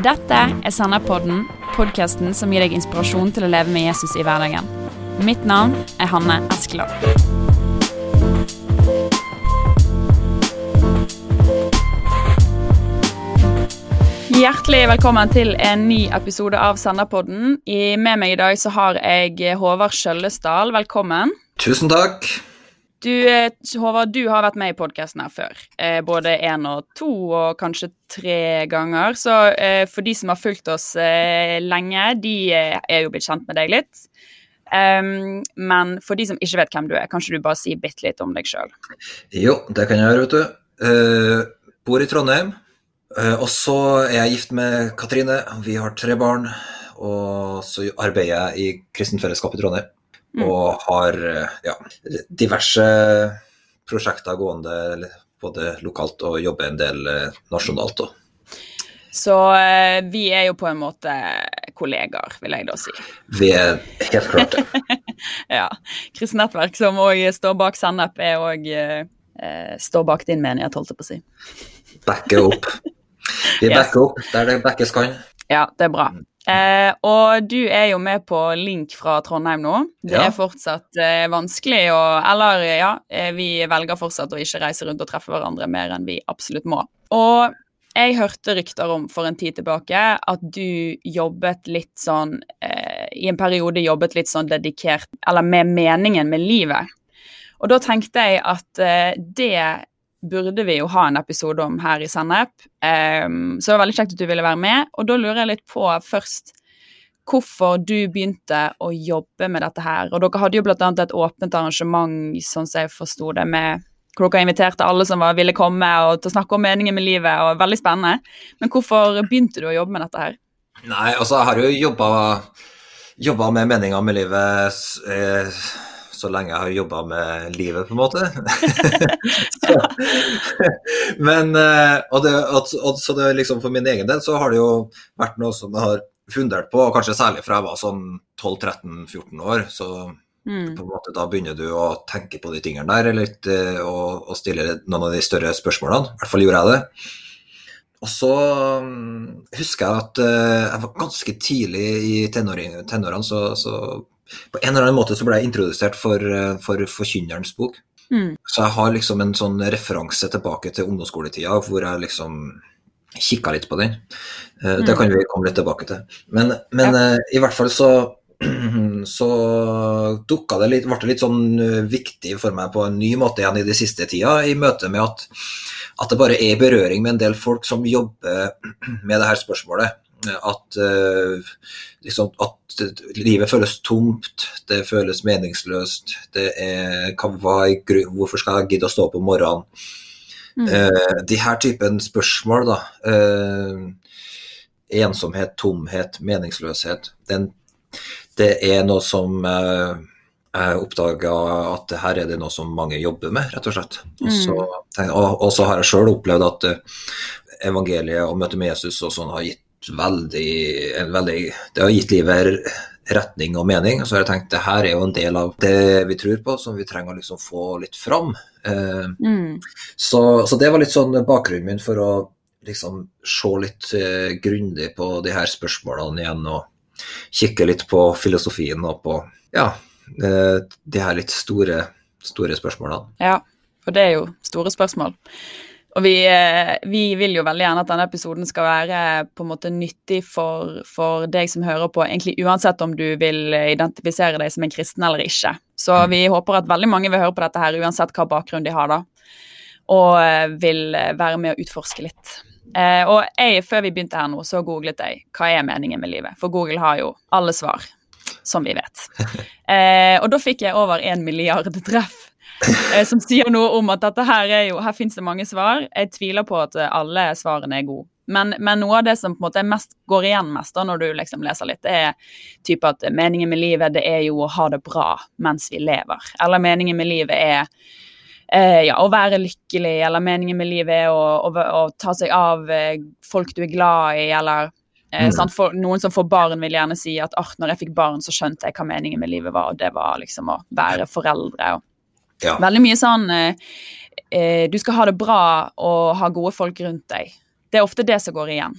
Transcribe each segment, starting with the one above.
Dette er Senderpodden, podkasten som gir deg inspirasjon til å leve med Jesus i hverdagen. Mitt navn er Hanne Eskeland. Hjertelig velkommen til en ny episode av Senderpodden. Med meg i dag så har jeg Håvard Skjøllesdal. Velkommen. Tusen takk. Du, eh, Håvard, du har vært med i podkasten her før. Eh, både én og to, og kanskje tre ganger. Så eh, for de som har fulgt oss eh, lenge, de eh, er jo blitt kjent med deg litt. Um, men for de som ikke vet hvem du er, kanskje du bare si bitte litt om deg sjøl? Jo, det kan jeg gjøre, vet du. Uh, bor i Trondheim. Uh, og så er jeg gift med Katrine. Vi har tre barn. Og så arbeider jeg i Kristent Fellesskap i Trondheim. Mm. Og har eh, ja, diverse prosjekter gående både lokalt og jobber en del eh, nasjonalt òg. Så eh, vi er jo på en måte kollegaer, vil jeg da si. Vi er helt klart det. ja. Kristent Nettverk, som òg står bak Sennep, er òg eh, står bak din menighet, holdt jeg på å si. Backer opp. Vi Yes. backer opp der det backes kan. Ja, det er bra. Eh, og du er jo med på link fra Trondheim nå. Det Ja. er fortsatt eh, vanskelig å Eller ja, eh, vi velger fortsatt å ikke reise rundt og treffe hverandre mer enn vi absolutt må. Og jeg hørte rykter om for en tid tilbake at du jobbet litt sånn eh, I en periode jobbet litt sånn dedikert Eller med meningen med livet. Og da tenkte jeg at eh, det burde vi jo ha en episode om her i Sennep. Um, så det var veldig kjekt at du ville være med. Og da lurer jeg litt på først hvorfor du begynte å jobbe med dette her. Og dere hadde jo annet et åpent arrangement, sånn som jeg forsto det, med hvor dere inviterte alle som var, ville komme og til å snakke om meningen med livet, og veldig spennende. Men hvorfor begynte du å jobbe med dette her? Nei, altså jeg har jo jobba, med meninga med livet eh, så lenge jeg har jobba med livet, på en måte. men eh, og det, og, Så det liksom for min egen del så har det jo vært noe som jeg har fundert på, og kanskje særlig fra jeg var sånn 12-13-14 år. så Mm. på en måte Da begynner du å tenke på de tingene der litt, eh, og, og stille noen av de større spørsmålene. I hvert fall gjorde jeg det. Og så mm, husker jeg at eh, jeg var ganske tidlig i tenåring- tenårene, så, så på en eller annen måte så ble jeg introdusert for, eh, for Forkynnerens bok. Mm. Så jeg har liksom en sånn referanse tilbake til ungdomsskoletida hvor jeg liksom kikka litt på den. Eh, Det Mm. kan vi komme litt tilbake til. Men, men eh, i hvert fall så så dukka det litt, ble det litt sånn viktig for meg på en ny måte igjen i de siste tida, i møte med at, at det bare er berøring med en del folk som jobber med det her spørsmålet. At, eh, liksom, at livet føles tomt, det føles meningsløst. Det er, grunn- hvorfor skal jeg gidde å stå opp om morgenen? Mm. Eh, de her typen spørsmål, da. Eh, ensomhet, tomhet, meningsløshet. Den, det er noe som eh, jeg oppdaga at her er det noe som mange jobber med, rett og slett. Og, og så har jeg sjøl opplevd at eh, evangeliet og møtet med Jesus og sånn har gitt veldig, en veldig Det har gitt livet retning og mening. Så har jeg tenkt det her er jo en del av det vi tror på, som vi trenger å liksom få litt fram. Eh, Mm. så, så det var litt sånn bakgrunnen min for å liksom se litt eh, grundig på de her spørsmålene igjen, og kikke litt på filosofien og på ja, eh, de her litt store, store spørsmålene. Ja, for det er jo store spørsmål. Og vi, eh, vi vil jo veldig gjerne at denne episoden skal være på en måte nyttig for, for deg som hører på, egentlig uansett om du vil identifisere deg som en kristen eller ikke. Så Mm. vi håper at veldig mange vil høre på dette her, uansett hva bakgrunn de har, da. Og eh, vil eh, være med å utforske litt. Eh, og jeg, før vi begynte her nå, så googlet jeg hva er meningen med livet. For Google har jo alle svar, som vi vet. Eh, og da fikk jeg over en milliard treff eh, som sier noe om at dette her er jo Her fins det mange svar. Jeg tviler på at eh, alle svarene er gode. Men, men noe av det som på en måte mest, går igjen mest da når du liksom leser litt, det er type at meningen med livet det er jo å ha det bra mens vi lever. Eller meningen med livet er eh, ja, å være lykkelig, eller meningen med livet er å, å, å ta seg av eh, folk du er glad i, eller Eh, Mm. For noen som får barn, vil gjerne si at ah, når jeg fikk barn, så skjønte jeg hva meningen med livet var, og det var liksom å være foreldre. Og Ja. Veldig mye sånn eh, eh, Du skal ha det bra og ha gode folk rundt deg. Det er ofte det som går igjen.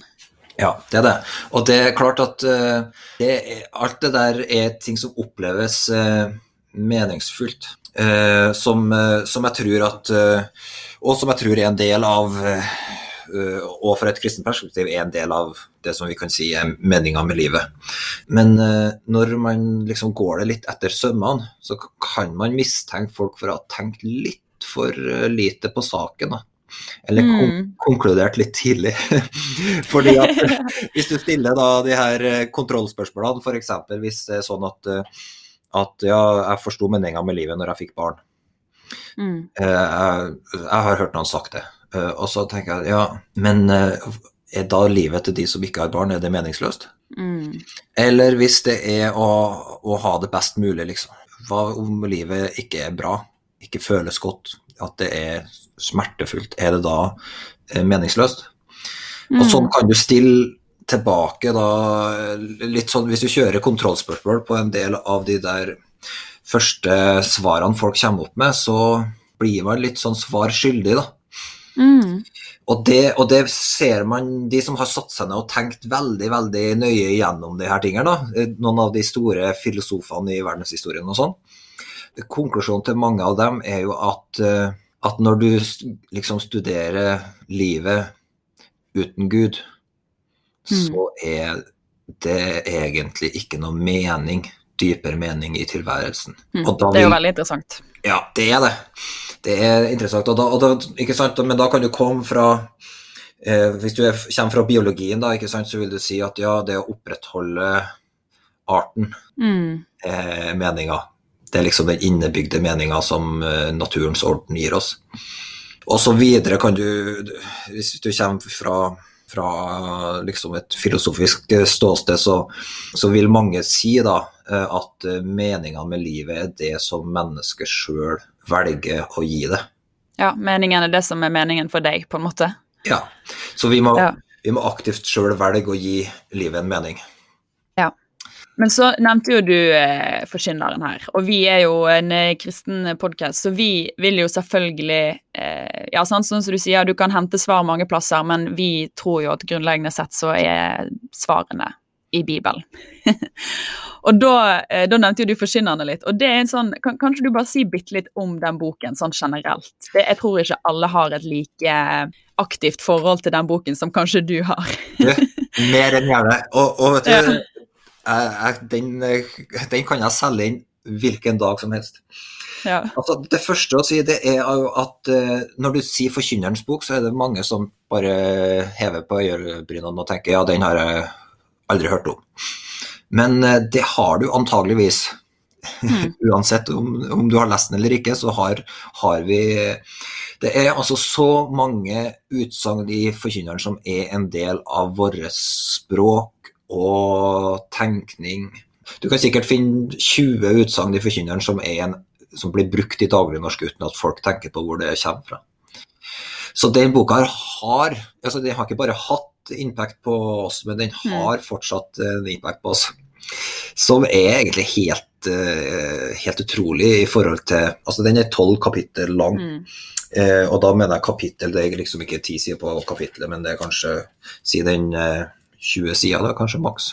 Ja, det er det. Og det er klart at uh, det er, alt det der er ting som oppleves uh, meningsfullt. Uh, som, som, jeg tror at Og som jeg tror er en del av og fra et kristent perspektiv er en del av det som vi kan si er meninga med livet. Men når man liksom går det litt etter sømmene, så kan man mistenke folk for å ha tenkt litt for lite på saken. Da. Eller mm. konkludert litt tidlig. Fordi at Hvis du stiller da de her eh, kontrollspørsmålene, f.eks. hvis det er sånn at, eh, at ja, jeg forsto meninga med livet når jeg fikk barn. Mm. Eh, jeg, jeg, har hørt noen sagt det. Og så tenker jeg ja, men er da livet til de som ikke har barn, er det meningsløst? Mm. Eller hvis det er å, å, ha det best mulig, liksom. Hva om livet ikke er bra, ikke føles godt, at det er smertefullt, er det da eh, meningsløst? Mm. Og sånn kan du stille tilbake da litt sånn Hvis du kjører kontrollspørsmål på en del av de der første svarene folk kommer opp med, så blir man litt sånn svar skyldig, da. Mm. Og, det, og, det, ser man, de som har satt seg ned og tenkt veldig veldig nøye gjennom de her tingene, da. noen av de store filosofene i verdenshistorien og sånn. Konklusjonen til mange av dem er jo at uh, at når du liksom studerer livet uten Gud, mm. så er det egentlig ikke noe mening, dypere mening i tilværelsen. Mm. det er jo veldig interessant. Ja, det er det. Det er interessant. Og da, og da? Men da kan du komme fra eh, Hvis du er, kommer fra biologien, da, så vil du si at ja, det å opprettholde arten mm. er meninga. Det er liksom den innebygde meninga som eh, naturens orden gir oss. Og så videre kan du, hvis du kommer fra, fra liksom et filosofisk ståsted, så, så, vil mange si da eh, at meninga med livet er det som mennesket sjøl velger å gi det. Ja, meningen er det som er meningen for deg, på en måte. Ja, så vi må, ja. vi må aktivt sjøl velge å gi livet en mening. Ja. Men så nevnte jo du eh, Forkynneren her, og vi er jo en eh, kristen podkast, så vi vil jo selvfølgelig eh, Ja, sånn, sånn som du sier, du kan hente svar mange plasser, men vi tror jo at grunnleggende sett så er svarene i Bibelen. og da, eh, da, nevnte jo du Forkynnerne litt, og det er en sånn kan, Kanskje du bare si bitte litt om den boken sånn generelt? Det, jeg tror ikke alle har et like aktivt forhold til den boken som kanskje du har. mer enn gjerne. Og, og vet du, ja jeg, den, den, kan jeg selge inn hvilken dag som helst. Ja. Altså, det første å si det er at når du sier Forkynnerens bok, så er det mange som bare hever på øyebrynene og tenker ja, den har jeg aldri hørt om. Men uh, det har du antageligvis. Mm. Uansett om, om, du har lest den eller ikke, så har, har vi Det er altså så mange utsagn i Forkynneren som er en del av vårt språk og tenkning. Du kan sikkert finne 20 utsagn i Forkynneren som, som, blir brukt i daglignorsk uten at folk tenker på hvor det kommer fra. Så den boka har altså den har ikke bare hatt impact på oss, men den mm. har fortsatt en impact på oss. Som er egentlig helt, eh, helt utrolig i forhold til Altså, den er tolv kapittel lang. Mm. Eh, og da mener jeg kapittel, det er liksom ikke ti sider på kapittelet, men det er kanskje si den eh, 20 sider, da, kanskje maks.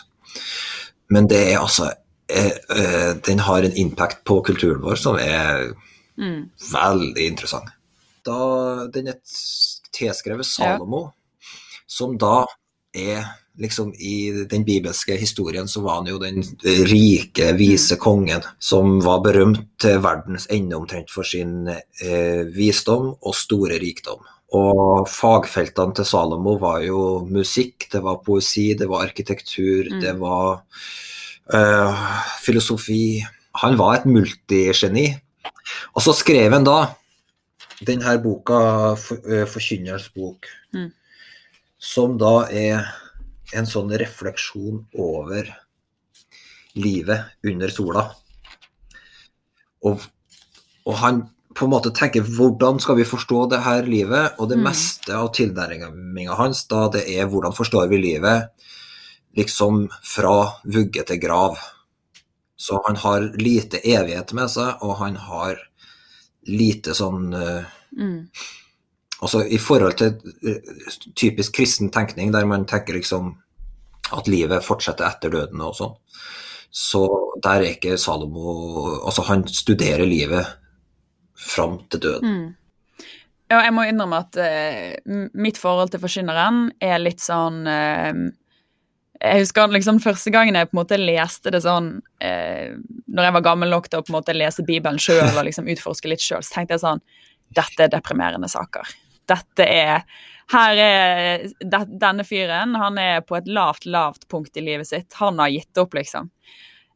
Men det er altså eh, eh, Den har en impact på kulturen vår som er mm. veldig interessant. Da den er tilskrevet Salomo, ja. Som da er liksom I den bibelske historien så var han jo den rike, vise mm. kongen som var berømt til verdens ende omtrent for sin eh, visdom og store rikdom. Og fagfeltene til Salomo var jo musikk, det var poesi, det var arkitektur, mm. det var eh, filosofi. Han var et multigeni. Og så skrev han da denne boka, uh, Forkynnerens bok. Som da er en sånn refleksjon over livet under sola. Og, og han på en måte tenker hvordan skal vi forstå det her livet, og det mm. meste av tilnærminga hans da det er hvordan forstår vi livet liksom fra vugge til grav. Så han har lite evighet med seg, og han har lite sånn uh, mm. Altså i forhold til uh, typisk kristen tenkning, der man tenker liksom at livet fortsetter etter døden og sånn. Så der er ikke Salomo Altså, han studerer livet fram til døden. Mm. Ja, jeg må innrømme at uh, mitt forhold til Forkynneren er litt sånn uh, Jeg husker liksom første gangen jeg på en måte leste det sånn uh, Når jeg var gammel nok til å på en måte lese Bibelen sjøl og liksom utforske litt sjøl, så tenkte jeg sånn Dette er deprimerende saker. Dette er her er de, denne fyren, han er på et lavt, lavt punkt i livet sitt. Han har gitt opp, liksom.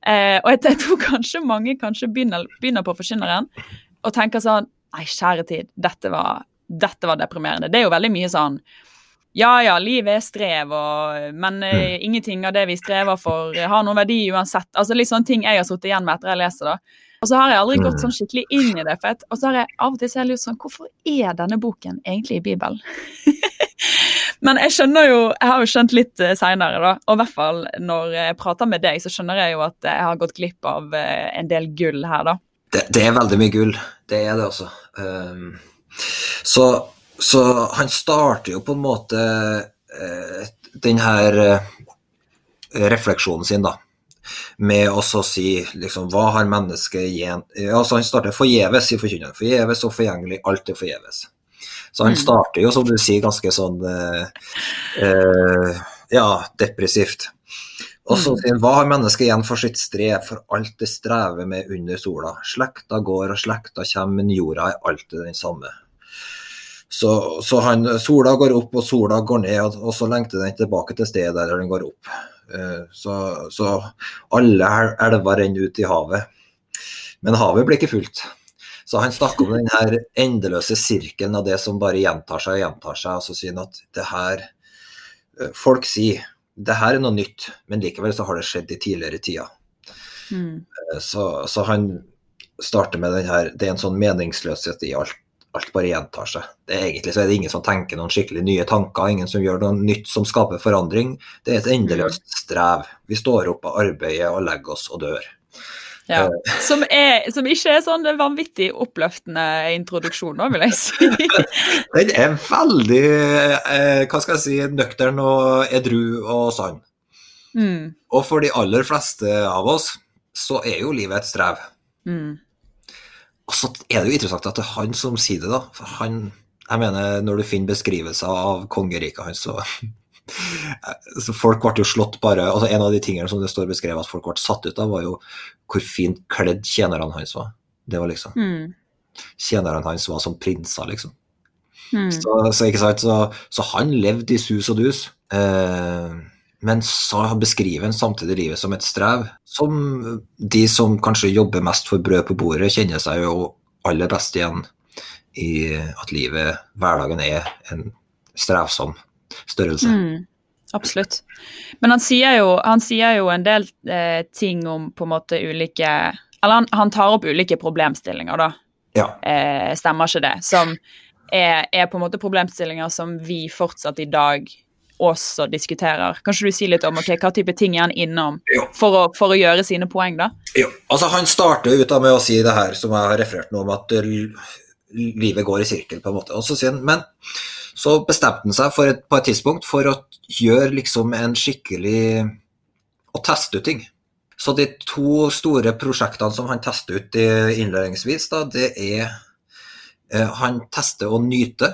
Eh, og jeg, jeg, tror kanskje mange kanskje begynner, begynner på Forkynneren og tenker sånn Nei, kjære tid, dette var, dette var deprimerende. Det er jo veldig mye sånn ja ja, livet er strev, og, men eh, ingenting av det vi strever for, har noen verdi uansett. Altså Litt sånne ting jeg har sittet igjen med etter jeg leser det. Og så har jeg aldri gått sånn skikkelig inn i det. For og så har jeg av og til så lurt sånn Hvorfor er denne boken egentlig i Bibelen? Men jeg skjønner jo, jeg har jo skjønt litt uh, seinere, da. Og i hvert fall når jeg prater med deg, så skjønner jeg jo at jeg har gått glipp av uh, en del gull her, da. Det, det, er veldig mye gull. Det er det, altså. Um, så, så, han starter jo på en måte uh, den her uh, refleksjonen sin, da. Med å si liksom, hva har mennesket igjen Altså, han starter forgjeves i forkynneren. Forgjeves og forgjengelig. Alt er forgjeves. Så han mm. starter jo, som du sier, ganske sånn Ja, depressivt. Og så mm. sier han hva har mennesket igjen for sitt strev, for alt det strever med under sola. Slekta går og slekta kommer, men jorda er alltid den samme. Så, så han, sola går opp og sola går ned, og så lengter den tilbake til stedet der den går opp. Eh, så, så alle elver renner ut i havet. Men havet blir ikke fullt. Så han snakker om den her endeløse sirkelen av det som bare gjentar seg og gjentar seg. Og så sier han at det her eh, Folk sier det her er noe nytt, men likevel så har det skjedd i tidligere tider. Mm. Eh, så, så, han starter med den her Det er en sånn meningsløshet i alt. Alt bare gjentar seg. Det er Egentlig så er det ingen som tenker noen skikkelig nye tanker, ingen som gjør noe nytt som skaper forandring. Det er et endeløst mm. strev. Vi står opp og arbeider og legger oss og dør. Ja. Eh. Som, er, som, ikke er sånn vanvittig oppløftende introduksjon, nå, vil jeg si. Den er veldig eh, hva skal jeg si, nøktern og edru og sann. Mm. Og for de aller fleste av oss så er jo livet et strev. Mm. Og så er det jo interessant at det er han som sier det, da. For han, jeg mener, når du finner beskrivelser av kongeriket hans, så så folk ble jo slått bare altså En av de tingene som det står beskrevet at folk ble satt ut av, var jo hvor fint kledd tjenerne hans var. Det var liksom mm. Tjenerne hans var som prinser, liksom. Mm. Så, så, så, så, han levde i sus og dus. Eh, men så beskriver han samtidig livet som et strev. Som de som kanskje jobber mest for brød på bordet, kjenner seg jo aller best igjen i at livet, hverdagen, er en strevsom størrelse. Mm, absolutt. Men han sier jo, han sier jo en del eh, ting om på en måte ulike Eller han, han tar opp ulike problemstillinger, da. Ja. Eh, stemmer ikke det? Som er, er, på en måte problemstillinger som vi fortsatt i dag også diskuterer. Kanskje du si litt om okay, hva type ting er han innom for å, for å, gjøre sine poeng, da? Jo, altså Han starter ut med å si det her som jeg har referert nå, om at livet går i sirkel, på en måte. Og så sier han, men så bestemte han seg et, på et tidspunkt for å gjøre liksom en skikkelig Å teste ut ting. Så de to store prosjektene som han tester ut innledningsvis, da, det er eh, Han tester å nyte,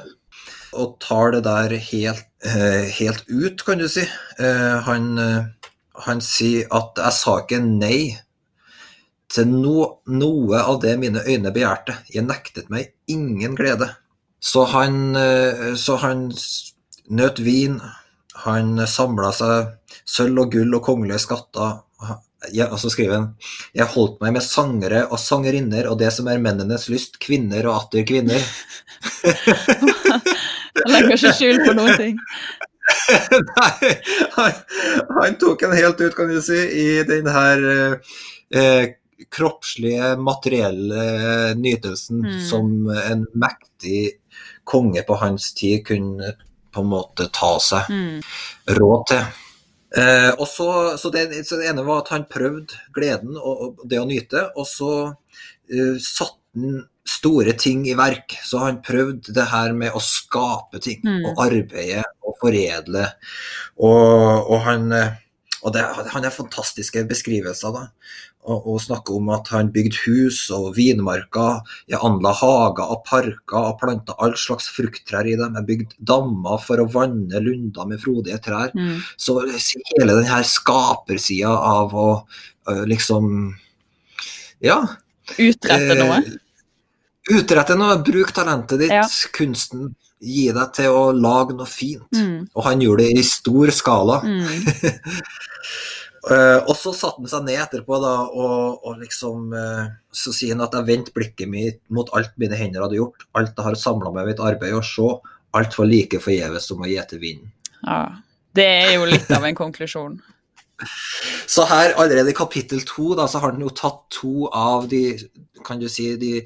og tar det der helt, eh, helt ut, kan du si. Eh, han, eh, han sier at 'jeg sa ikke nei' til no, noe av det mine øyne begjærte. Jeg nektet meg ingen glede. Så han, så han nøt vin, han samla seg sølv og gull og kongelige skatter. Og så skriver han Jeg holdt meg med sangere og sangerinner og det som er mennenes lyst, kvinner og atter kvinner. han legger ikke skjul på noen ting. Nei, han, han, tok en helt ut, kan du si, i den her eh, kroppslige, materielle nytelsen mm. som en mektig konge på hans tid kunne på en måte ta seg mm. råd til. Eh, og så, så, det, så, det, ene var at han prøvde gleden og, og det å nyte, og så uh, satte han store ting i verk. Så han prøvde det her med å skape ting, mm. og arbeide og foredle. Og, og han, eh, og det, han har fantastiske beskrivelser. da, og, og snakker om at han bygde hus og vinmarker, jeg anla hager og parker og planta all slags frukttrær i dem. Jeg bygde dammer for å vanne lunder med frodige trær. Mm. Så hele den her skapersida av å liksom Ja. Utrette noe. Eh, utrette noe. Bruk talentet ditt, Ja. kunsten. Gi deg til å lage noe fint. Mm. Og han gjorde det i stor skala. Mm. Eh, og så satte han seg ned etterpå da, og, og liksom eh, Så sier han at jeg vendte blikket mitt mot alt mine hender hadde gjort, alt jeg har samla med mitt arbeid, og se, alt var like forgjeves som å gjete vinden. Ja. Det er jo litt av en konklusjon. Så her, allerede i kapittel to, da, så har han jo tatt to av de, kan du si, de,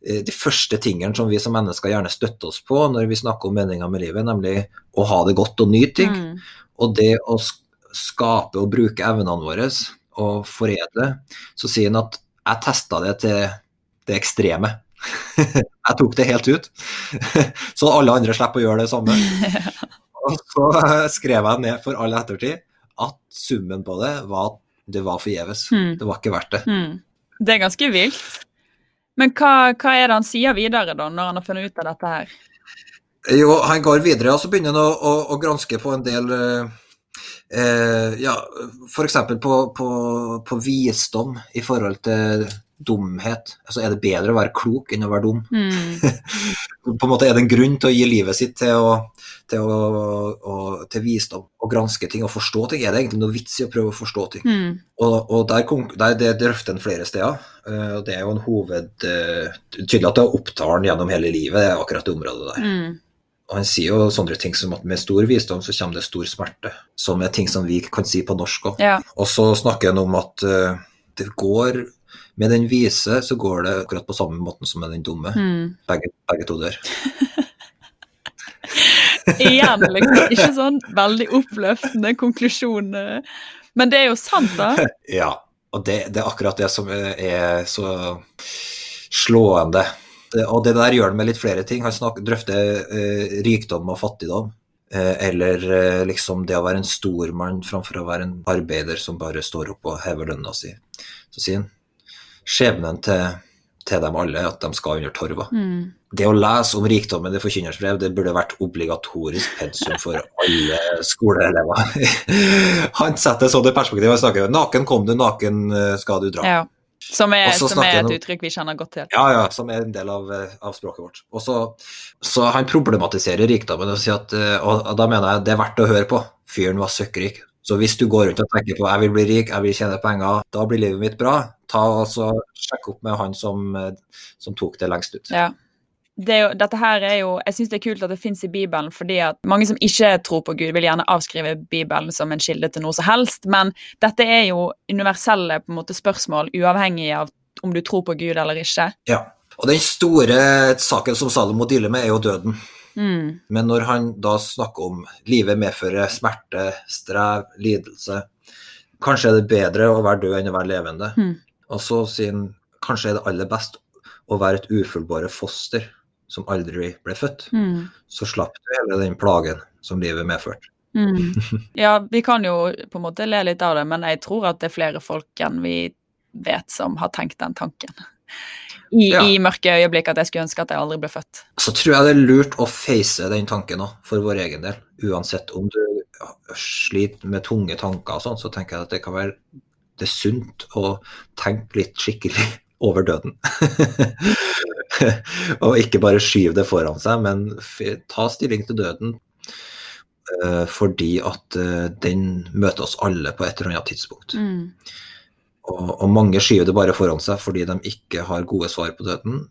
de første tingene som vi som mennesker gjerne støtter oss på når vi snakker om meninga med livet, nemlig å ha det godt og nyte ting. Mm. Og det å skape og bruke evnene våre og foredle, så sier han at jeg testa det til det ekstreme. jeg tok det helt ut, så alle andre slipper å gjøre det samme. Og så skrev jeg ned for all ettertid at summen på det var at det var forgjeves. Mm. Det var ikke verdt det. Mm. Det er ganske vilt. Men hva, hva er det han sier videre, da, når han har funnet ut av dette her? Jo, han går videre, og så begynner han å, å, å granske på en del eh, eh, Ja, f.eks. På, på, på visdom i forhold til dumhet. Altså, er det bedre å være klok enn å være dum? Mm. På en måte Er det en grunn til å gi livet sitt til, å, til, å, å, til visdom og granske ting og forstå ting? Er det egentlig noe vits i å prøve å forstå ting? Mm. Og, og der, der det drøfter en flere steder. eh, og Det er jo en hoved eh, Tydelig at det opptar han gjennom hele livet, det er akkurat det området der. Mm. Og han sier jo sånne ting som at med stor visdom så kommer det stor smerte. Som er ting som vi kan si på norsk òg. Ja. Og så snakker han om at eh, det går Med den vise så går det akkurat på samme måten som med den dumme. Mm. Begge, begge to dør. Igjen, liksom. Ikke sånn veldig oppløftende konklusjon. eh. Men det er jo sant, da. Ja, og det, det er akkurat det som er så slående. Og det der gjør han med litt flere ting. Han snakker, drøfter eh, rikdom og fattigdom. Eh, eller eh, liksom det å være en stormann framfor å være en arbeider som bare står opp og hever lønna si. Så sier han skjebnen til, til dem alle at de skal under torva. Mm. Det å lese om rikdommen i forkynners brev, det burde vært obligatorisk pensum for alle skoleelever. Han setter det sånn i perspektivet og snakker naken kom du, naken eh, skal du dra. Ja. Som er, som er et uttrykk vi kjenner godt til. Ja, ja, som er en del av, eh, av språket vårt. Og så, så han problematiserer rikdommen og sier at eh, og da mener jeg det er verdt å høre på. Fyren var søkkrik. Så hvis du går rundt og tenker på jeg vil bli rik, jeg vil tjene penger, da blir livet mitt bra, ta og sjekk opp med han som, eh, som tok det lengst ut. Ja. Det jo, dette her er jo, Jeg syns det er kult at det fins i Bibelen, fordi at mange som ikke tror på Gud, vil gjerne avskrive Bibelen som en kilde til noe som helst, men dette er jo universelle på en måte spørsmål, uavhengig av om du tror på Gud eller ikke. Ja. Og den store saken som Salomo dealer med, er jo døden. Mm. Men når han da snakker om livet medfører smerte, strev, lidelse Kanskje er det bedre å være død enn å være levende. Mm. Og så sier han kanskje er det aller best å være et ufullbåret foster som aldri ble født. Mm. Så slapp du hele den plagen som livet medførte. Mm. Ja, vi kan jo på en måte le litt av det, men jeg tror at det er flere folk enn vi vet som har tenkt den tanken. I, Ja. i mørke øyeblikk at jeg skulle ønske at jeg aldri ble født. Så tror jeg det er lurt å face den tanken òg, for vår egen del. Uansett om du sliter med tunge tanker og sånn, så tenker jeg at det kan være det er sunt å tenke litt skikkelig over døden. og ikke bare skyve det foran seg, men ta stilling til døden. eh, Fordi at eh, den møter oss alle på et eller annet tidspunkt. Mm. Og, og mange skyver det bare foran seg fordi de ikke har gode svar på døden.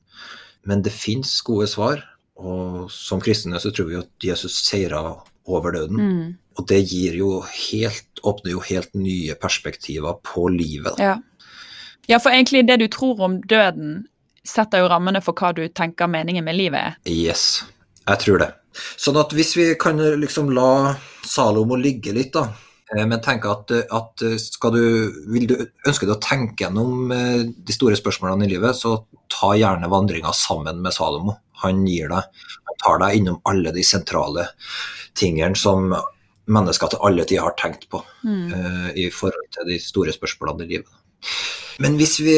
Men det fins gode svar, og som kristne så tror vi at Jesus seira over døden. Mm. Og det gir jo helt, åpner jo helt nye perspektiver på livet. Ja. ja, for egentlig det du tror om døden, setter jo rammene for hva du tenker meningen med livet er. Yes, jeg tror det. Sånn at hvis vi kan liksom la Salomo ligge litt, da, eh, men tenke at, at skal du, vil du, ønske deg å tenke gjennom eh, de store spørsmålene i livet, så ta gjerne vandringa sammen med Salomo. Han gir deg, han tar deg innom alle de sentrale tingene som mennesker til alle tider har tenkt på Mm. uh, i forhold til de store spørsmålene i livet. Men hvis vi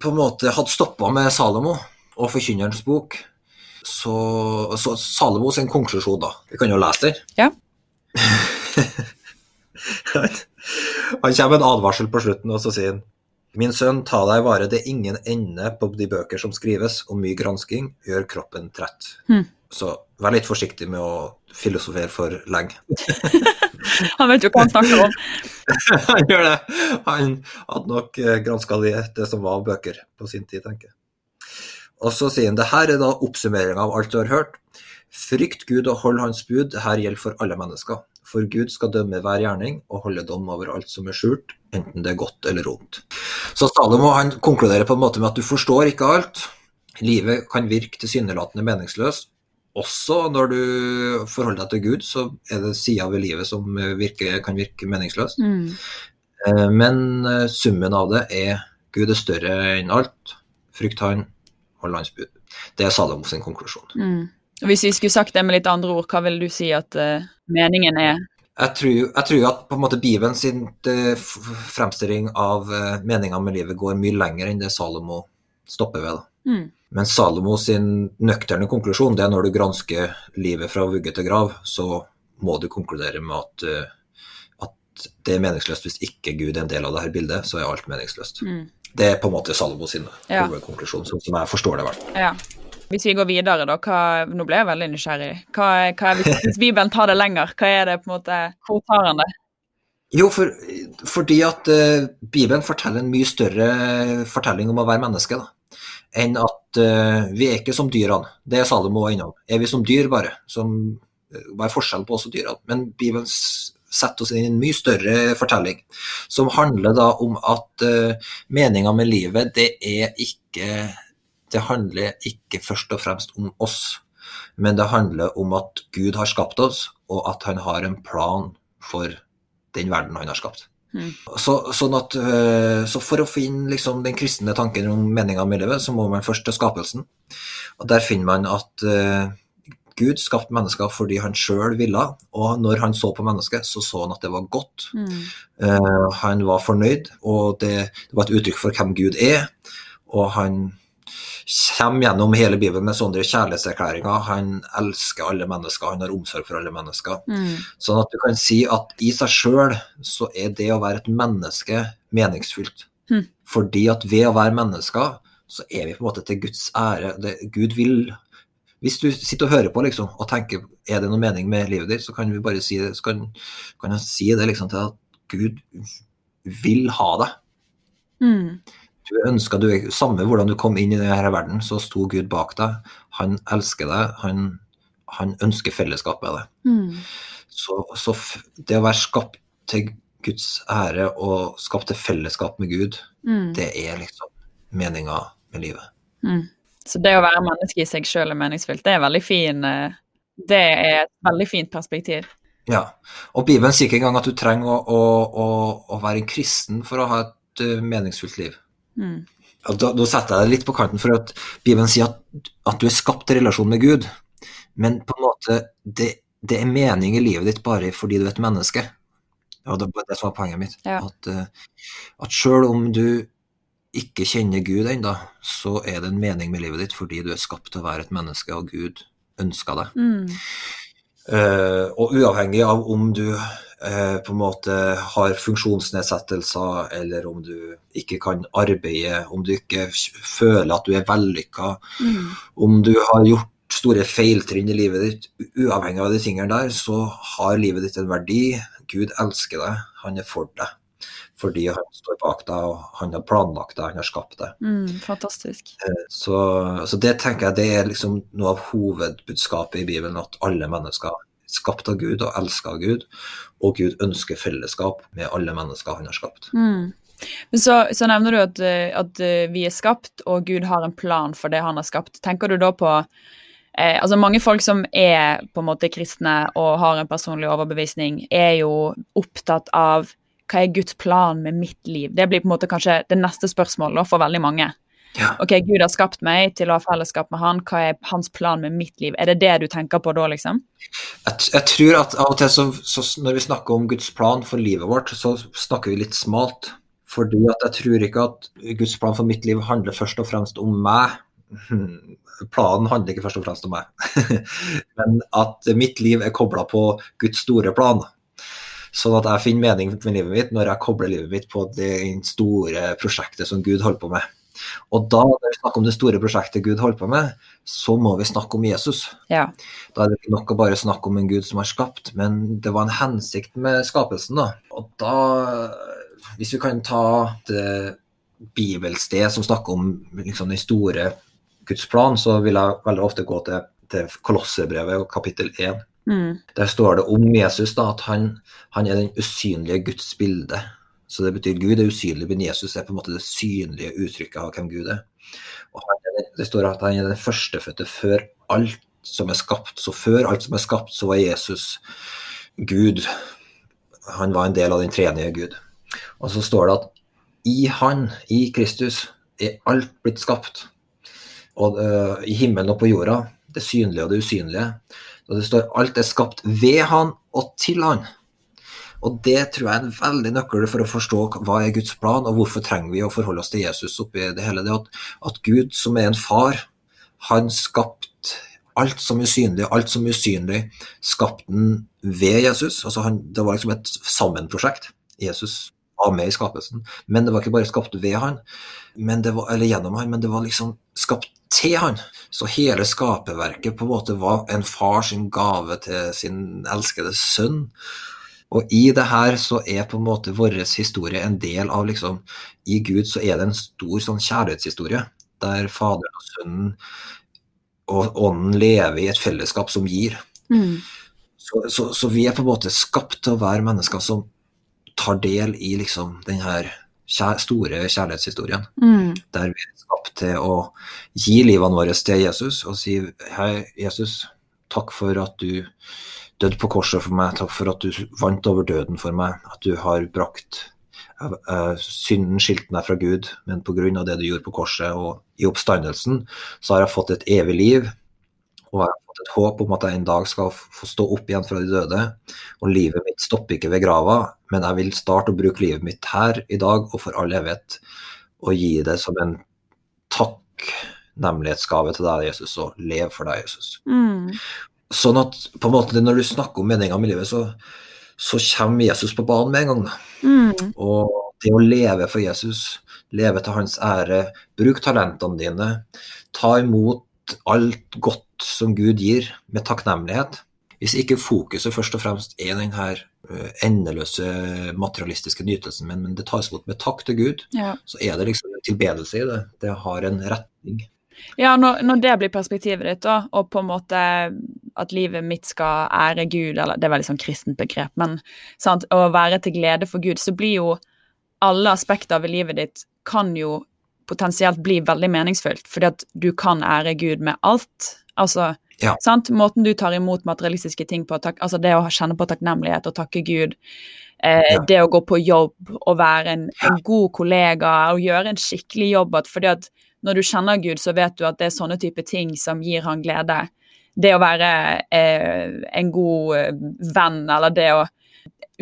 på en måte hadde stoppa med Salomo og Forkynnerens bok, så, så Salomo sin konklusjon, da Vi kan jo lese den. Ja. han kommer med en advarsel på slutten, og så sier han Min sønn, ta deg vare, det er ingen ende på de bøker som skrives, og mye gransking gjør kroppen trett. Mm. Så vær litt forsiktig med å filosofere for lenge. Han vet jo hva han snakker om. Han gjør det. Han hadde nok granska det, det som var av bøker på sin tid, tenker jeg. Og så sier han det her er da oppsummeringa av alt du har hørt. Frykt Gud og hold Hans bud, det her gjelder for alle mennesker. For Gud skal dømme hver gjerning og holde dom over alt som er skjult, enten det er godt eller ondt. Så Salomo han konkluderer på en måte med at du forstår ikke alt. Livet kan virke tilsynelatende meningsløst. Også når du forholder deg til Gud, så er det sider ved livet som virker, kan virke meningsløst. Mm. Eh, Men eh, summen av det er Gud er større enn alt. Frykt han, hold hans bud. Det er Salomos konklusjon. Mm. Hvis vi skulle sagt det med litt andre ord, hva vil du si at uh, meningen er? Jeg tror, jeg tror at på en måte Bibelen sin eh, fremstilling av uh, meninga med livet går mye lenger enn det Salomo stopper ved. Da. Mm. Men Salomo sin nøkterne konklusjon det er når du gransker livet fra vugge til grav, så må du konkludere med at, uh, at det er meningsløst hvis ikke Gud er en del av dette bildet, så er alt meningsløst. Mm. Det er på en måte Salomo sin Ja. konklusjon, sånn som jeg forstår det. Vel. Ja. Hvis vi går videre, da, hva, nå ble jeg veldig nysgjerrig. Hva, hva er, hvis Bibelen tar det lenger, hva er det på en måte, hvor tar han det? Jo, for, fordi at uh, Bibelen forteller en mye større fortelling om å være menneske, da. Enn at uh, vi er ikke som dyrene. Det er Salomo innom. Er vi som dyr, bare? Som, eh, hva er forskjellen på oss og dyrene? Men Bibelen setter oss inn i en mye større fortelling, som handler da om at uh, meninga med livet, det er ikke Det handler ikke først og fremst om oss, men det handler om at Gud har skapt oss, og at han har en plan for den verden han har skapt. Mm. Så, sånn at, øh, så for å finne liksom, den kristne tanken om meninga med livet, så må man først til skapelsen. Og der finner man at uh, Gud skapte mennesker fordi han sjøl ville, og når han så på mennesket, så så han at det var godt. Mm. Uh, han var fornøyd, og det, det var et uttrykk for hvem Gud er. Og han kommer gjennom hele Bibelen med sånne kjærlighetserklæringer. Han elsker alle mennesker, han har omsorg for alle mennesker. Mm. Sånn at du kan si at i seg sjøl så er det å være et menneske meningsfylt. Mm. Fordi at ved å være mennesker, så er vi på en måte til Guds ære. Det, Gud vil Hvis du sitter og hører på liksom, og tenker er det noe mening med livet ditt, så kan vi bare si det, så kan, kan jeg si det liksom til at Gud vil ha deg. Mm. Du ønska du Samme hvordan du kom inn i denne verden, så sto Gud bak deg. Han elsker deg. Han, han ønsker fellesskap med deg. Mm. Så, så det å være skapt til Guds ære og skapt til fellesskap med Gud, Mm. det er liksom meninga med livet. Mm. Så det å være menneske i seg sjøl er meningsfylt, det er veldig fin eh, Det er et veldig fint perspektiv. Ja. Og Bibelen sier ikke engang at du trenger å, å, å, å være en kristen for å ha et eh, meningsfullt liv. Mm. Da, da setter jeg deg litt på kanten, for at Bibelen sier at, at du er skapt i relasjon med Gud. Men på en måte, det, det er mening i livet ditt bare fordi du er et menneske. Og det var det som var poenget mitt. Ja. At, eh, at sjøl om du ikke kjenner Gud ennå, så er det en mening med livet ditt fordi du er skapt til å være et menneske, og Gud ønsker deg. Mm. Uh, og uavhengig av om du på en måte har funksjonsnedsettelser, eller om du ikke kan arbeide, om du ikke føler at du er vellykka, Mm. om du har gjort store feiltrinn i livet ditt, uavhengig av de tingene der, så har livet ditt en verdi. Gud elsker deg, han er for deg. Fordi han står bak deg, og han har planlagt deg, han har skapt deg. Mm. Fantastisk. Så, så det tenker jeg det er liksom noe av hovedbudskapet i Bibelen, at alle mennesker er skapt av Gud og elska av Gud, og Gud ønsker fellesskap med alle mennesker han har skapt. Mm. Men så, så nevner du at, eh, at eh, vi er skapt, og Gud har en plan for det han har skapt. Tenker du da på eh, altså Mange folk som er på en måte kristne og har en personlig overbevisning, er jo opptatt av hva er Guds plan med mitt liv? Det blir på en måte kanskje det neste spørsmålet for veldig mange. Ja. Ok, Gud har skapt meg til å ha fellesskap med han, hva er hans plan med mitt liv? Er det det du tenker på da, liksom? Jeg, jeg tror at av og til så, så når vi snakker om Guds plan for livet vårt, så snakker vi litt smalt. Fordi at jeg tror ikke at Guds plan for mitt liv handler først og fremst om meg. Planen handler ikke først og fremst om meg, men at mitt liv er kobla på Guds store plan. Sånn at jeg finner mening med livet mitt når jeg kobler livet mitt på det store prosjektet som Gud holder på med. Og da, når vi snakker om det store prosjektet Gud holder på med, så må vi snakke om Jesus. Ja. Da er det ikke nok å bare snakke om en Gud som har skapt, men det var en hensikt med skapelsen. da. Og da, hvis vi kan ta det bibelsted som snakker om liksom, den store Guds plan, så vil jeg veldig ofte gå til, til Kolosserbrevet og kapittel 1. Mm. Der står det om Jesus da, at han, han er den usynlige Guds bilde. Så det betyr Gud er usynlig, men Jesus er på en måte det synlige uttrykket av hvem Gud er. Og det står at han er den førstefødte før alt som er skapt. Så før alt som er skapt, så var Jesus Gud. Han var en del av den tredje Gud. Og så står det at i Han, i Kristus, er alt blitt skapt. Og uh, i himmelen og på jorda, det synlige og det usynlige. Og det står alt er skapt ved Han og til Han. Og det tror jeg er en veldig nøkkel for å forstå hva er Guds plan, og hvorfor trenger vi å forholde oss til Jesus oppi det hele. Det at, at Gud, som er en far, han skapte alt som usynlig, alt som usynlig, skapte han ved Jesus. Altså han, det var liksom et sammenprosjekt. Jesus var med i skapelsen. Men det var ikke bare skapt ved han, var, eller gjennom han, men det var liksom skapt til han. Så hele skaperverket på en måte var en far sin gave til sin elskede sønn. Og i det her så er på en måte vår historie en del av liksom I Gud så er det en stor sånn kjærlighetshistorie, der Faderen og Sønnen og Ånden lever i et fellesskap som gir. Mm. Så, så, så vi er på en måte skapt til å være mennesker som tar del i liksom den her kjær, store kjærlighetshistorien. Mm. Der vi er skapt til å gi livene våre til Jesus og si hei, Jesus, takk for at du døde på korset for meg, takk for at du vant over døden for meg, at du har brakt uh, synden skilt meg fra Gud, men pga. det du gjorde på korset og i oppstandelsen, så har jeg fått et evig liv. Og jeg har fått et håp om at jeg en dag skal få stå opp igjen fra de døde. Og livet mitt stopper ikke ved grava, men jeg vil starte å bruke livet mitt her i dag og for all evighet. Og gi det som en takknemlighetsgave til deg, Jesus, og lev for deg, Jesus. Mm. Sånn at på en måte når du snakker om meninga med livet, så, så kommer Jesus på banen med en gang. Mm. Og det å leve for Jesus, leve til hans ære, bruk talentene dine, ta imot alt godt som Gud gir, med takknemlighet. Hvis ikke fokuset først og fremst er den her endeløse materialistiske nytelsen, men, men det tas imot med takk til Gud, Ja. så er det liksom en tilbedelse i det. Det har en retning. Ja, når, når det blir perspektivet ditt, da, og på en måte at livet mitt skal ære Gud, eller det er veldig sånn kristent begrep, men sant, å være til glede for Gud, så blir jo alle aspekter ved livet ditt kan jo potensielt bli veldig meningsfullt, fordi at du kan ære Gud med alt. Altså, Ja. sant? Måten du tar imot materialistiske ting på, takk, altså det å kjenne på takknemlighet og takke Gud, eh, Ja. det å gå på jobb og være en, en god kollega og gjøre en skikkelig jobb, at fordi at når du kjenner Gud, så vet du at det er sånne type ting som gir han glede. Det å være eh, en god eh, venn, eller det å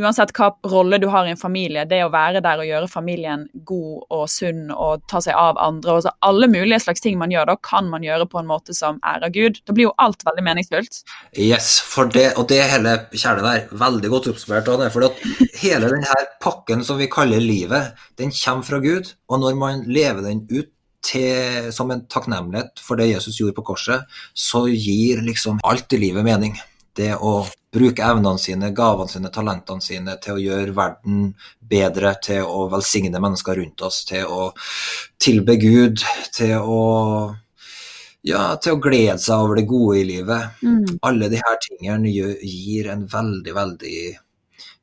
Uansett hva rolle du har i en familie, det å være der og gjøre familien god og sunn og ta seg av andre og så Alle mulige slags ting man gjør, da kan man gjøre på en måte som ærer Gud. Da blir jo alt veldig meningsfullt. Yes, det, og det hele kjernen der, veldig godt oppsummert. Anne, For hele denne pakken som vi kaller livet, den kommer fra Gud. Og når man lever den ut til, som en takknemlighet for det Jesus gjorde på korset, så gir liksom alt i livet mening. Det å bruke evnene sine, gavene sine, talentene sine til å gjøre verden bedre, til å velsigne mennesker rundt oss, til å tilbe Gud, til å ja, til å glede seg over det gode i livet alle de her tingene gir en veldig, veldig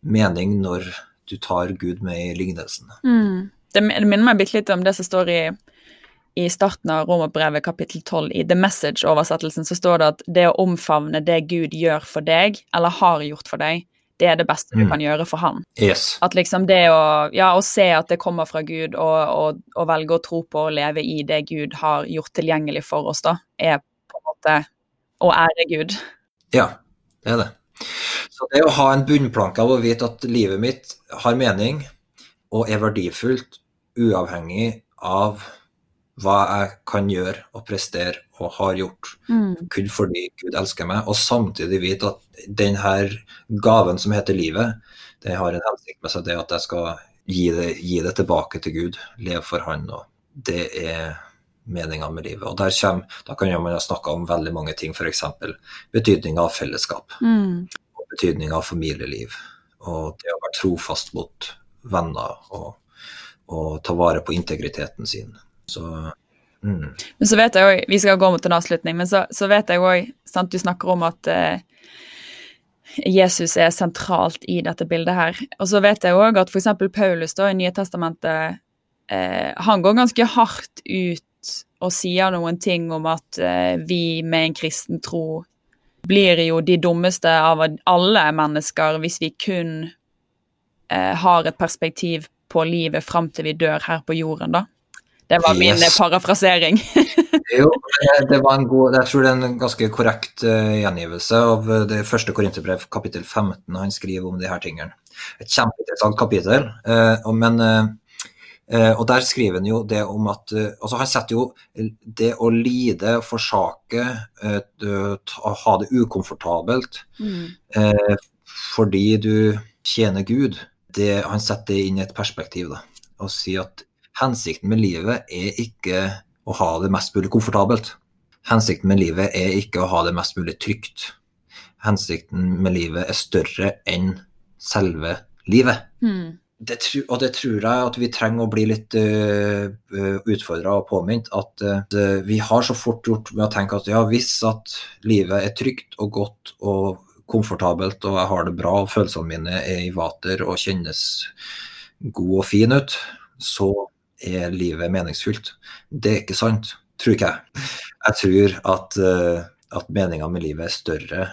mening når du tar Gud med i lignelsen. Mm. Det, det minner meg bitte litt om det som står i, i starten av Romerbrevet kapittel 12. I The Message-oversettelsen så står det at det å omfavne det Gud gjør for deg, eller har gjort for deg, det er det beste du Mm. kan gjøre for han. Yes. At liksom det å, ja, å se at det kommer fra Gud, og, og, og velge å tro på og leve i det Gud har gjort tilgjengelig for oss, da, er på en måte å ære Gud. Ja, det er det. Så det å ha en bunnplanke av å vite at livet mitt har mening og er verdifullt, uavhengig av hva jeg kan gjøre og prestere og har gjort, kun fordi Gud elsker meg, og samtidig vite at denne gaven som heter livet, det har en hensikt med seg, det at jeg skal gi det, gi det tilbake til Gud, leve for Han, og det er meninga med livet. Og der kommer, da kan man ha snakka om veldig mange ting, f.eks. betydninga av fellesskap, Mm. og betydninga av familieliv, og det å være trofast mot venner og, og ta vare på integriteten sin. Så mm. Men så vet jeg òg, vi skal gå mot en avslutning, men så, så vet jeg òg, du snakker om at eh, Jesus er sentralt i dette bildet her. Og så vet jeg òg at f.eks. Paulus da, i Nye Testamentet, eh, han går ganske hardt ut og sier noen ting om at eh, vi med en kristen tro blir jo de dummeste av alle mennesker hvis vi kun eh, har et perspektiv på livet fram til vi dør her på jorden, da. Det var min Yes. eh, parafrasering. Jo, det- var en god, jeg tror det er en ganske korrekt eh, gjengivelse av eh, det første Korinterbrev, kapittel 15. Han skriver om de her tingene. Et kjempeinteressant kapittel. og, men, og der skriver han jo det om at altså Han setter jo det å lide, forsake, ha det ukomfortabelt Mm. fordi du tjener Gud, det, han setter det inn i et perspektiv da, og sier at hensikten med livet er ikke å ha det mest mulig komfortabelt. Hensikten med livet er ikke å ha det mest mulig trygt. Hensikten med livet er større enn selve livet. Mm. Det, og det tror jeg at vi trenger å bli litt uh, utfordra og påminnet. At uh, vi har så fort gjort med å tenke at ja, hvis at livet er trygt og godt og komfortabelt, og jeg har det bra, og følelsene mine er i vater og kjennes god og fin ut, så er livet meningsfylt. Det er ikke sant, tror ikke jeg. Jeg tror at, uh, at meninga med livet er større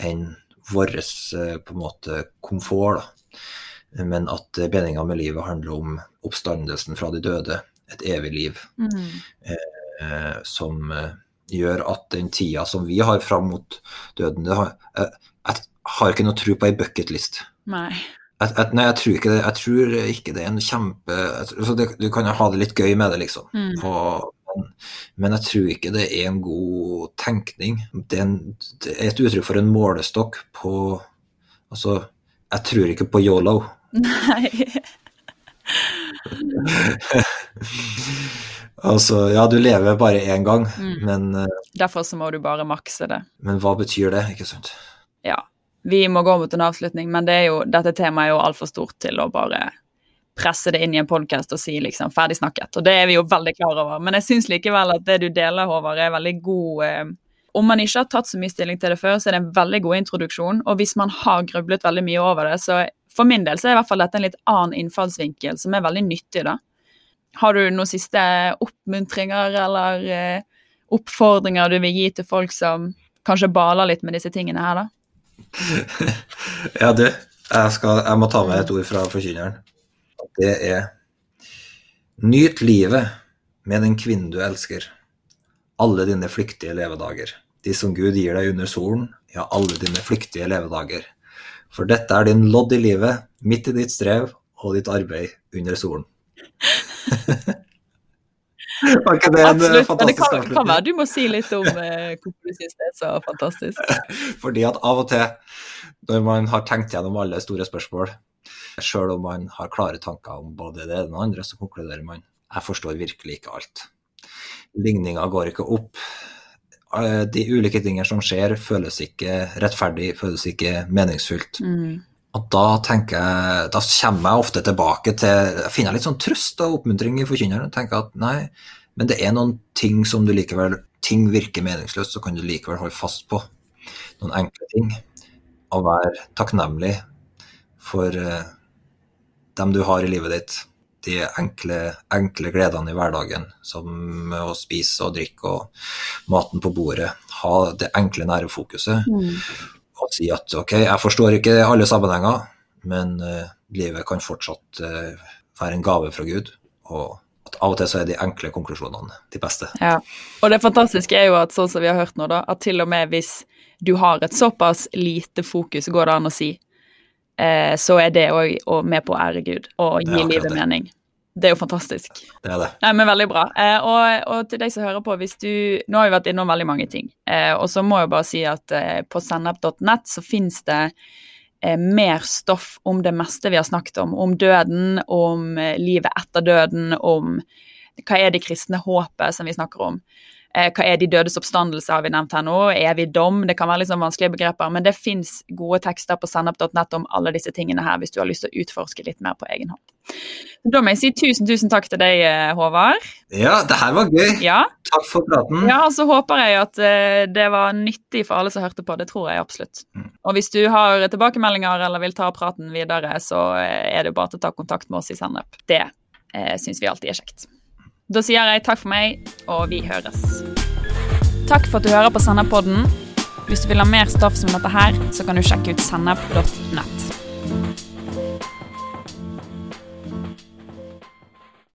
enn vår uh, på en måte komfort. da men at meninga med livet handler om oppstandelsen fra de døde, et evig liv, Mm. eh, som eh, gjør at den tida som vi har fram mot døden det har, jeg, jeg har ikke noe tro på ei bucketlist. Nei. Jeg, jeg, nei, jeg tror ikke det. Jeg tror ikke det er en kjempe altså det, Du kan jo ha det litt gøy med det, liksom. Mm. Og, men, men jeg tror ikke det er en god tenkning. Det er, en, det er et uttrykk for en målestokk på Altså, jeg tror ikke på yolo. Nei. Altså, ja, du lever bare én gang, Mm. men, eh, Derfor så må du bare makse det. men hva betyr det, ikke sant? Ja. Vi må gå mot en avslutning, men det er jo, dette temaet er jo altfor stort til å bare presse det inn i en podkast og si liksom ferdig snakket. Og det er vi jo veldig klar over. Men jeg syns likevel at det du deler, Håvard, er veldig god eh, Om man ikke har tatt så mye stilling til det før, så er det en veldig god introduksjon. Og hvis man har grublet veldig mye over det, så for min del så er i hvert fall dette en litt annen innfallsvinkel som er veldig nyttig, da. Har du noen siste oppmuntringer eller eh, oppfordringer du vil gi til folk som kanskje baler litt med disse tingene her, da? Ja, du, jeg, skal, jeg må ta med et ord fra forkynneren. Det er Nyt livet med den kvinnen du elsker. Alle dine flyktige levedager. De som Gud gir deg under solen, ja, alle dine flyktige levedager. For dette er din lodd i livet, midt i ditt strev og ditt arbeid under solen. Var ikke det en eh, Absolutt. Men det kan, kan være du må si litt om eh, hvorfor du syns det er så fantastisk. Fordi at av og til, når man har tenkt gjennom alle store spørsmål, sjøl om man har klare tanker om både det ene og det andre, så konkluderer man jeg forstår virkelig ikke alt. Ligninga går ikke opp. Eh, De ulike tingene som skjer, føles ikke rettferdig, føles ikke meningsfullt. Mm. Og da tenker jeg, da kommer jeg ofte tilbake til Jeg finner litt sånn trøst og oppmuntring i forkynneren. Tenker at nei, men det er noen ting som du likevel Ting virker meningsløst, så kan du likevel holde fast på noen enkle ting. Og være takknemlig for eh, dem du har i livet ditt. De enkle, enkle gledene i hverdagen, som å spise og drikke og maten på bordet. Ha det enkle, nære fokuset. Mm. og si at ok, jeg forstår ikke alle sammenhenger, men uh, livet kan fortsatt uh, være en gave fra Gud. Og av og til så er de enkle konklusjonene de beste. Ja, Og det fantastiske er jo at sånn som vi har hørt nå, da, at til og med hvis du har et såpass lite fokus, går det an å si, eh, så er det òg med på å ære Gud og gi livet mening. Det er jo fantastisk. Det er det. Nei, men Veldig bra. Eh, og, og, til deg som hører på, hvis du Nå har vi vært innom veldig mange ting. Eh, og så må jeg bare si at eh, på sennep.net så fins det mer stoff om det meste vi har snakket om. Om døden, om eh, livet etter døden, om hva er det kristne håpet som vi snakker om. Eh, hva er de dødes oppstandelse, har vi nevnt her nå. Evig dom. Det kan være liksom vanskelige begreper, men det fins gode tekster på sennep.nett om alle disse tingene her, hvis du har lyst til å utforske litt mer på egen hånd. Da må jeg si tusen, tusen takk til deg, eh, Håvard. Ja, det her var gøy. Ja. Takk for praten. Ja, og så håper jeg at uh, det var nyttig for alle som hørte på. Det tror jeg absolutt. Mm. Og hvis du har tilbakemeldinger eller vil ta praten videre, så er det bare til å ta kontakt med oss i Sennep. Det eh, syns vi alltid er kjekt. Da sier jeg takk for meg, og vi høres. Takk for at du hører på Sennep-podden. Hvis du vil ha mer stoff som dette her, så kan du sjekke ut sennep.nett.